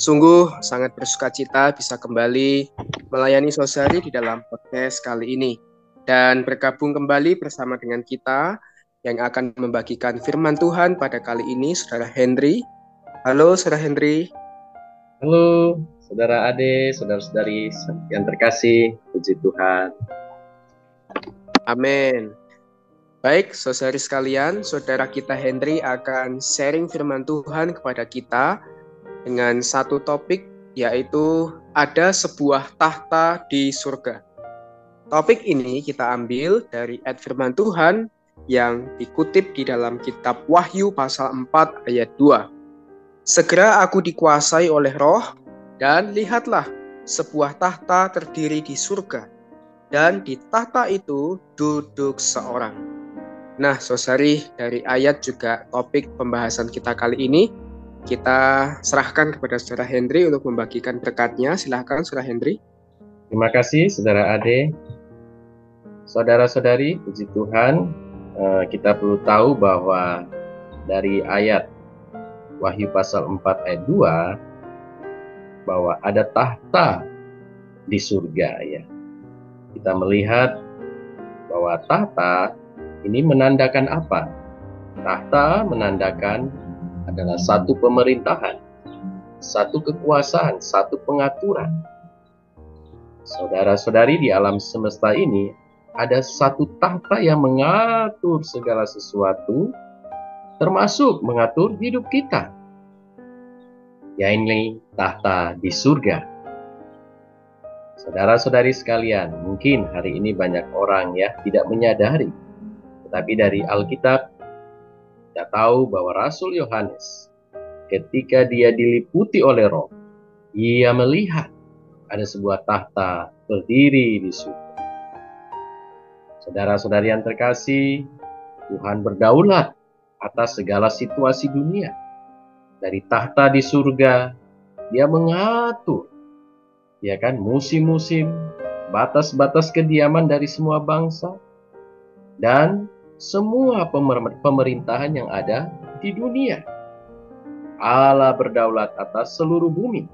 Sungguh sangat bersuka cita bisa kembali melayani sosial di dalam podcast kali ini dan bergabung kembali bersama dengan kita yang akan membagikan firman Tuhan pada kali ini Saudara Henry. Halo Saudara Henry. Halo Saudara Ade, Saudara-saudari yang terkasih, puji Tuhan. Amin. Baik, saudari sekalian, saudara kita Henry akan sharing firman Tuhan kepada kita dengan satu topik yaitu ada sebuah tahta di surga. Topik ini kita ambil dari ayat firman Tuhan yang dikutip di dalam kitab Wahyu pasal 4 ayat 2. Segera aku dikuasai oleh roh dan lihatlah sebuah tahta terdiri di surga dan di tahta itu duduk seorang. Nah, sosari dari ayat juga topik pembahasan kita kali ini kita serahkan kepada Saudara Hendri untuk membagikan berkatnya. Silahkan Saudara Hendri. Terima kasih Saudara Ade. Saudara-saudari, puji Tuhan, eh, kita perlu tahu bahwa dari ayat Wahyu pasal 4 ayat 2 bahwa ada tahta di surga ya. Kita melihat bahwa tahta ini menandakan apa? Tahta menandakan adalah satu pemerintahan, satu kekuasaan, satu pengaturan. Saudara-saudari di alam semesta ini ada satu tahta yang mengatur segala sesuatu, termasuk mengatur hidup kita. Ya ini tahta di surga. Saudara-saudari sekalian, mungkin hari ini banyak orang ya tidak menyadari. Tetapi dari Alkitab kita tahu bahwa Rasul Yohanes ketika dia diliputi oleh roh, ia melihat ada sebuah tahta berdiri di surga. Saudara-saudari yang terkasih, Tuhan berdaulat atas segala situasi dunia. Dari tahta di surga, dia mengatur ya kan musim-musim, batas-batas kediaman dari semua bangsa dan semua pemerintahan yang ada di dunia. Allah berdaulat atas seluruh bumi.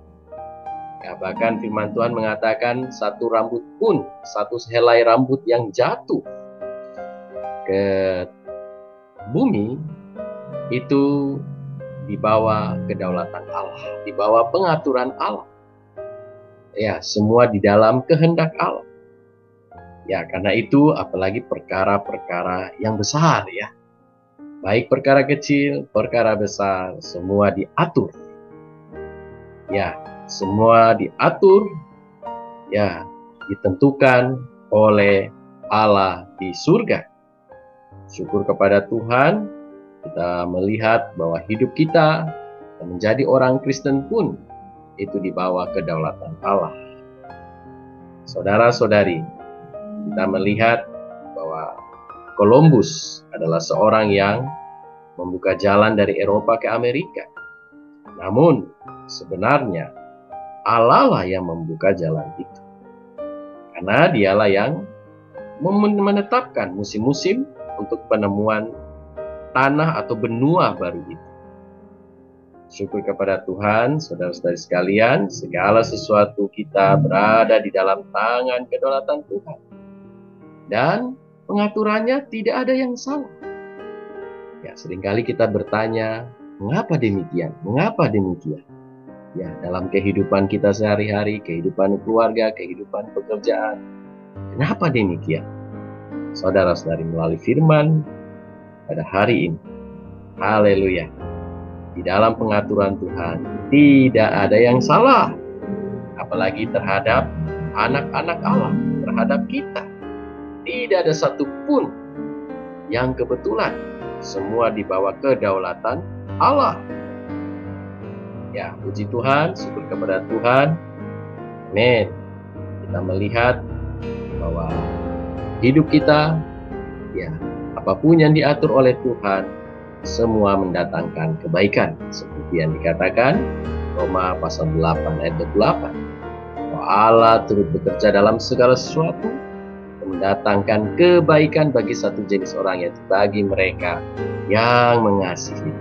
Ya, bahkan firman Tuhan mengatakan satu rambut pun, satu helai rambut yang jatuh ke bumi itu di bawah kedaulatan Allah, di bawah pengaturan Allah. Ya, semua di dalam kehendak Allah. Ya, karena itu apalagi perkara-perkara yang besar ya. Baik perkara kecil, perkara besar, semua diatur. Ya, semua diatur ya ditentukan oleh Allah di surga. Syukur kepada Tuhan, kita melihat bahwa hidup kita menjadi orang Kristen pun itu di bawah kedaulatan Allah. Saudara-saudari, kita melihat bahwa Columbus adalah seorang yang membuka jalan dari Eropa ke Amerika. Namun sebenarnya Allah lah yang membuka jalan itu. Karena dialah yang menetapkan musim-musim untuk penemuan tanah atau benua baru itu. Syukur kepada Tuhan, saudara-saudari sekalian, segala sesuatu kita berada di dalam tangan kedaulatan Tuhan dan pengaturannya tidak ada yang salah. Ya, sering kali kita bertanya, mengapa demikian? Mengapa demikian? Ya, dalam kehidupan kita sehari-hari, kehidupan keluarga, kehidupan pekerjaan, kenapa demikian? Saudara-saudari melalui firman pada hari ini. Haleluya. Di dalam pengaturan Tuhan tidak ada yang salah. Apalagi terhadap anak-anak Allah, terhadap kita tidak ada satupun yang kebetulan. Semua di bawah kedaulatan Allah. Ya, puji Tuhan, syukur kepada Tuhan. Amin. Kita melihat bahwa hidup kita, ya, apa pun yang diatur oleh Tuhan, semua mendatangkan kebaikan. Seperti yang dikatakan Roma pasal 8 ayat 28. Bahwa Allah turut bekerja dalam segala sesuatu mendatangkan kebaikan bagi satu jenis orang yaitu bagi mereka yang mengasihi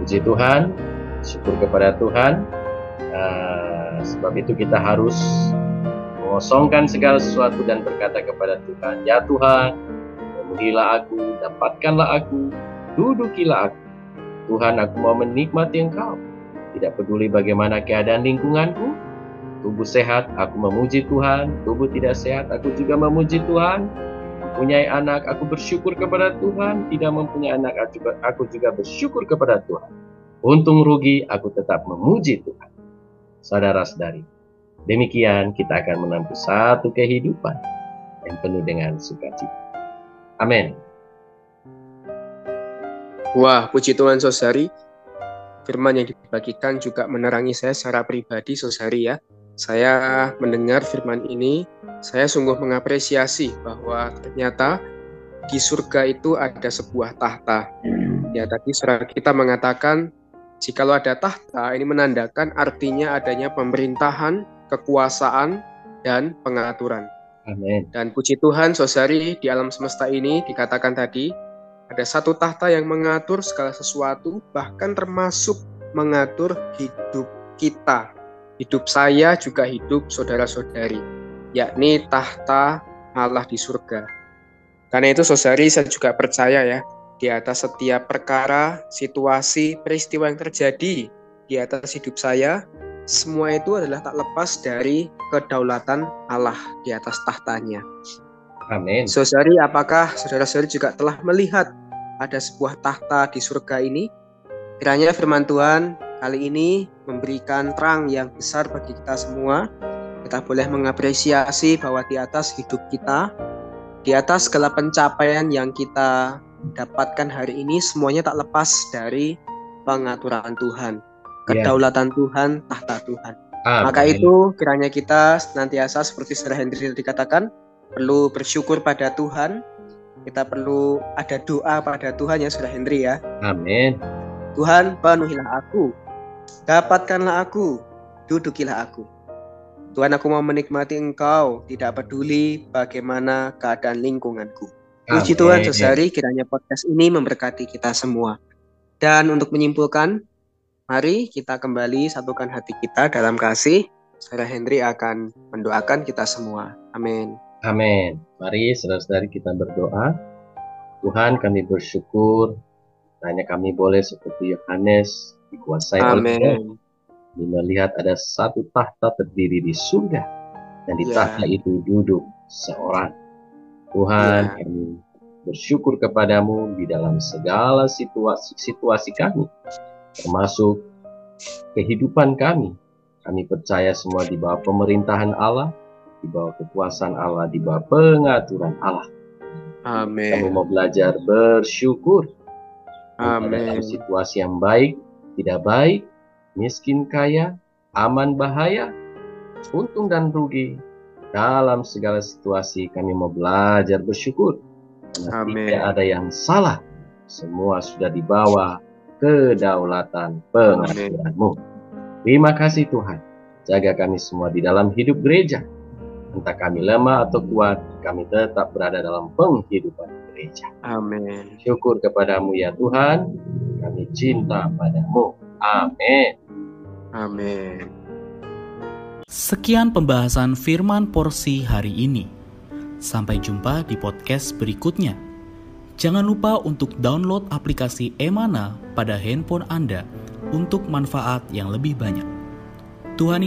Puji Tuhan, syukur kepada Tuhan. Uh, sebab itu kita harus mengosongkan segala sesuatu dan berkata kepada Tuhan, Ya Tuhan, penuhilah aku, dapatkanlah aku, dudukilah aku. Tuhan, aku mau menikmati Engkau. Tidak peduli bagaimana keadaan lingkunganku, tubuh sehat, aku memuji Tuhan. Tubuh tidak sehat, aku juga memuji Tuhan. Mempunyai anak, aku bersyukur kepada Tuhan. Tidak mempunyai anak, aku juga bersyukur kepada Tuhan. Untung rugi, aku tetap memuji Tuhan. Saudara-saudari, demikian kita akan menempuh satu kehidupan yang penuh dengan sukacita. Amin. Wah, puji Tuhan saudari. Firman yang dibagikan juga menerangi saya secara pribadi saudari ya. Saya mendengar firman ini, saya sungguh mengapresiasi bahwa ternyata di surga itu ada sebuah tahta. Ya tadi saudara kita mengatakan Jikalau ada tahta, ini menandakan artinya adanya pemerintahan, kekuasaan, dan pengaturan. Amin. Dan puji Tuhan, saudari, di alam semesta ini dikatakan tadi, ada satu tahta yang mengatur segala sesuatu, bahkan termasuk mengatur hidup kita. Hidup saya juga hidup saudara-saudari, yakni tahta Allah di surga. Karena itu saudari, saya juga percaya ya, di atas setiap perkara, situasi, peristiwa yang terjadi di atas hidup saya, semua itu adalah tak lepas dari kedaulatan Allah di atas tahtanya. Amin. Saudari, apakah saudara-saudari juga telah melihat ada sebuah tahta di surga ini? Kiranya firman Tuhan kali ini memberikan terang yang besar bagi kita semua. Kita boleh mengapresiasi bahwa di atas hidup kita, di atas segala pencapaian yang kita dapatkan hari ini semuanya tak lepas dari pengaturan Tuhan, ya. kedaulatan yeah. Tuhan, tahta Tuhan. Amin. Maka itu kiranya kita senantiasa seperti Saudara Hendri dikatakan perlu bersyukur pada Tuhan. Kita perlu ada doa pada Tuhan ya Saudara Hendri ya. Amin. Tuhan penuhilah aku, dapatkanlah aku, dudukilah aku. Tuhan aku mau menikmati Engkau, tidak peduli bagaimana keadaan lingkunganku. Puji Tuhan sesari kiranya podcast ini memberkati kita semua. Dan untuk menyimpulkan, mari kita kembali satukan hati kita dalam kasih. Saudara Henry akan mendoakan kita semua. Amin. Amin. Mari saudara-saudari kita berdoa. Tuhan kami bersyukur hanya kami boleh seperti Yohanes dikuasai oleh. Melihat ada satu tahta terdiri di surga dan di yeah. tahta itu duduk seorang Tuhan, ya. kami bersyukur kepadamu di dalam segala situasi situasi kami, termasuk kehidupan kami. Kami percaya semua di bawah pemerintahan Allah, di bawah kekuasaan Allah, di bawah pengaturan Allah. Amin. Kami mau belajar bersyukur. Amin. Dalam situasi yang baik, tidak baik, miskin kaya, aman bahaya, untung dan rugi, dalam segala situasi kami mau belajar bersyukur. Karena Amin. tidak ada yang salah. Semua sudah dibawa kedaulatan pengaturanmu. Terima kasih Tuhan. Jaga kami semua di dalam hidup gereja. Entah kami lemah atau kuat, kami tetap berada dalam penghidupan gereja. Amin. Syukur kepadamu ya Tuhan. Kami cinta padamu. Amin. Amin. Sekian pembahasan firman porsi hari ini. Sampai jumpa di podcast berikutnya. Jangan lupa untuk download aplikasi Emana pada handphone Anda untuk manfaat yang lebih banyak. Tuhan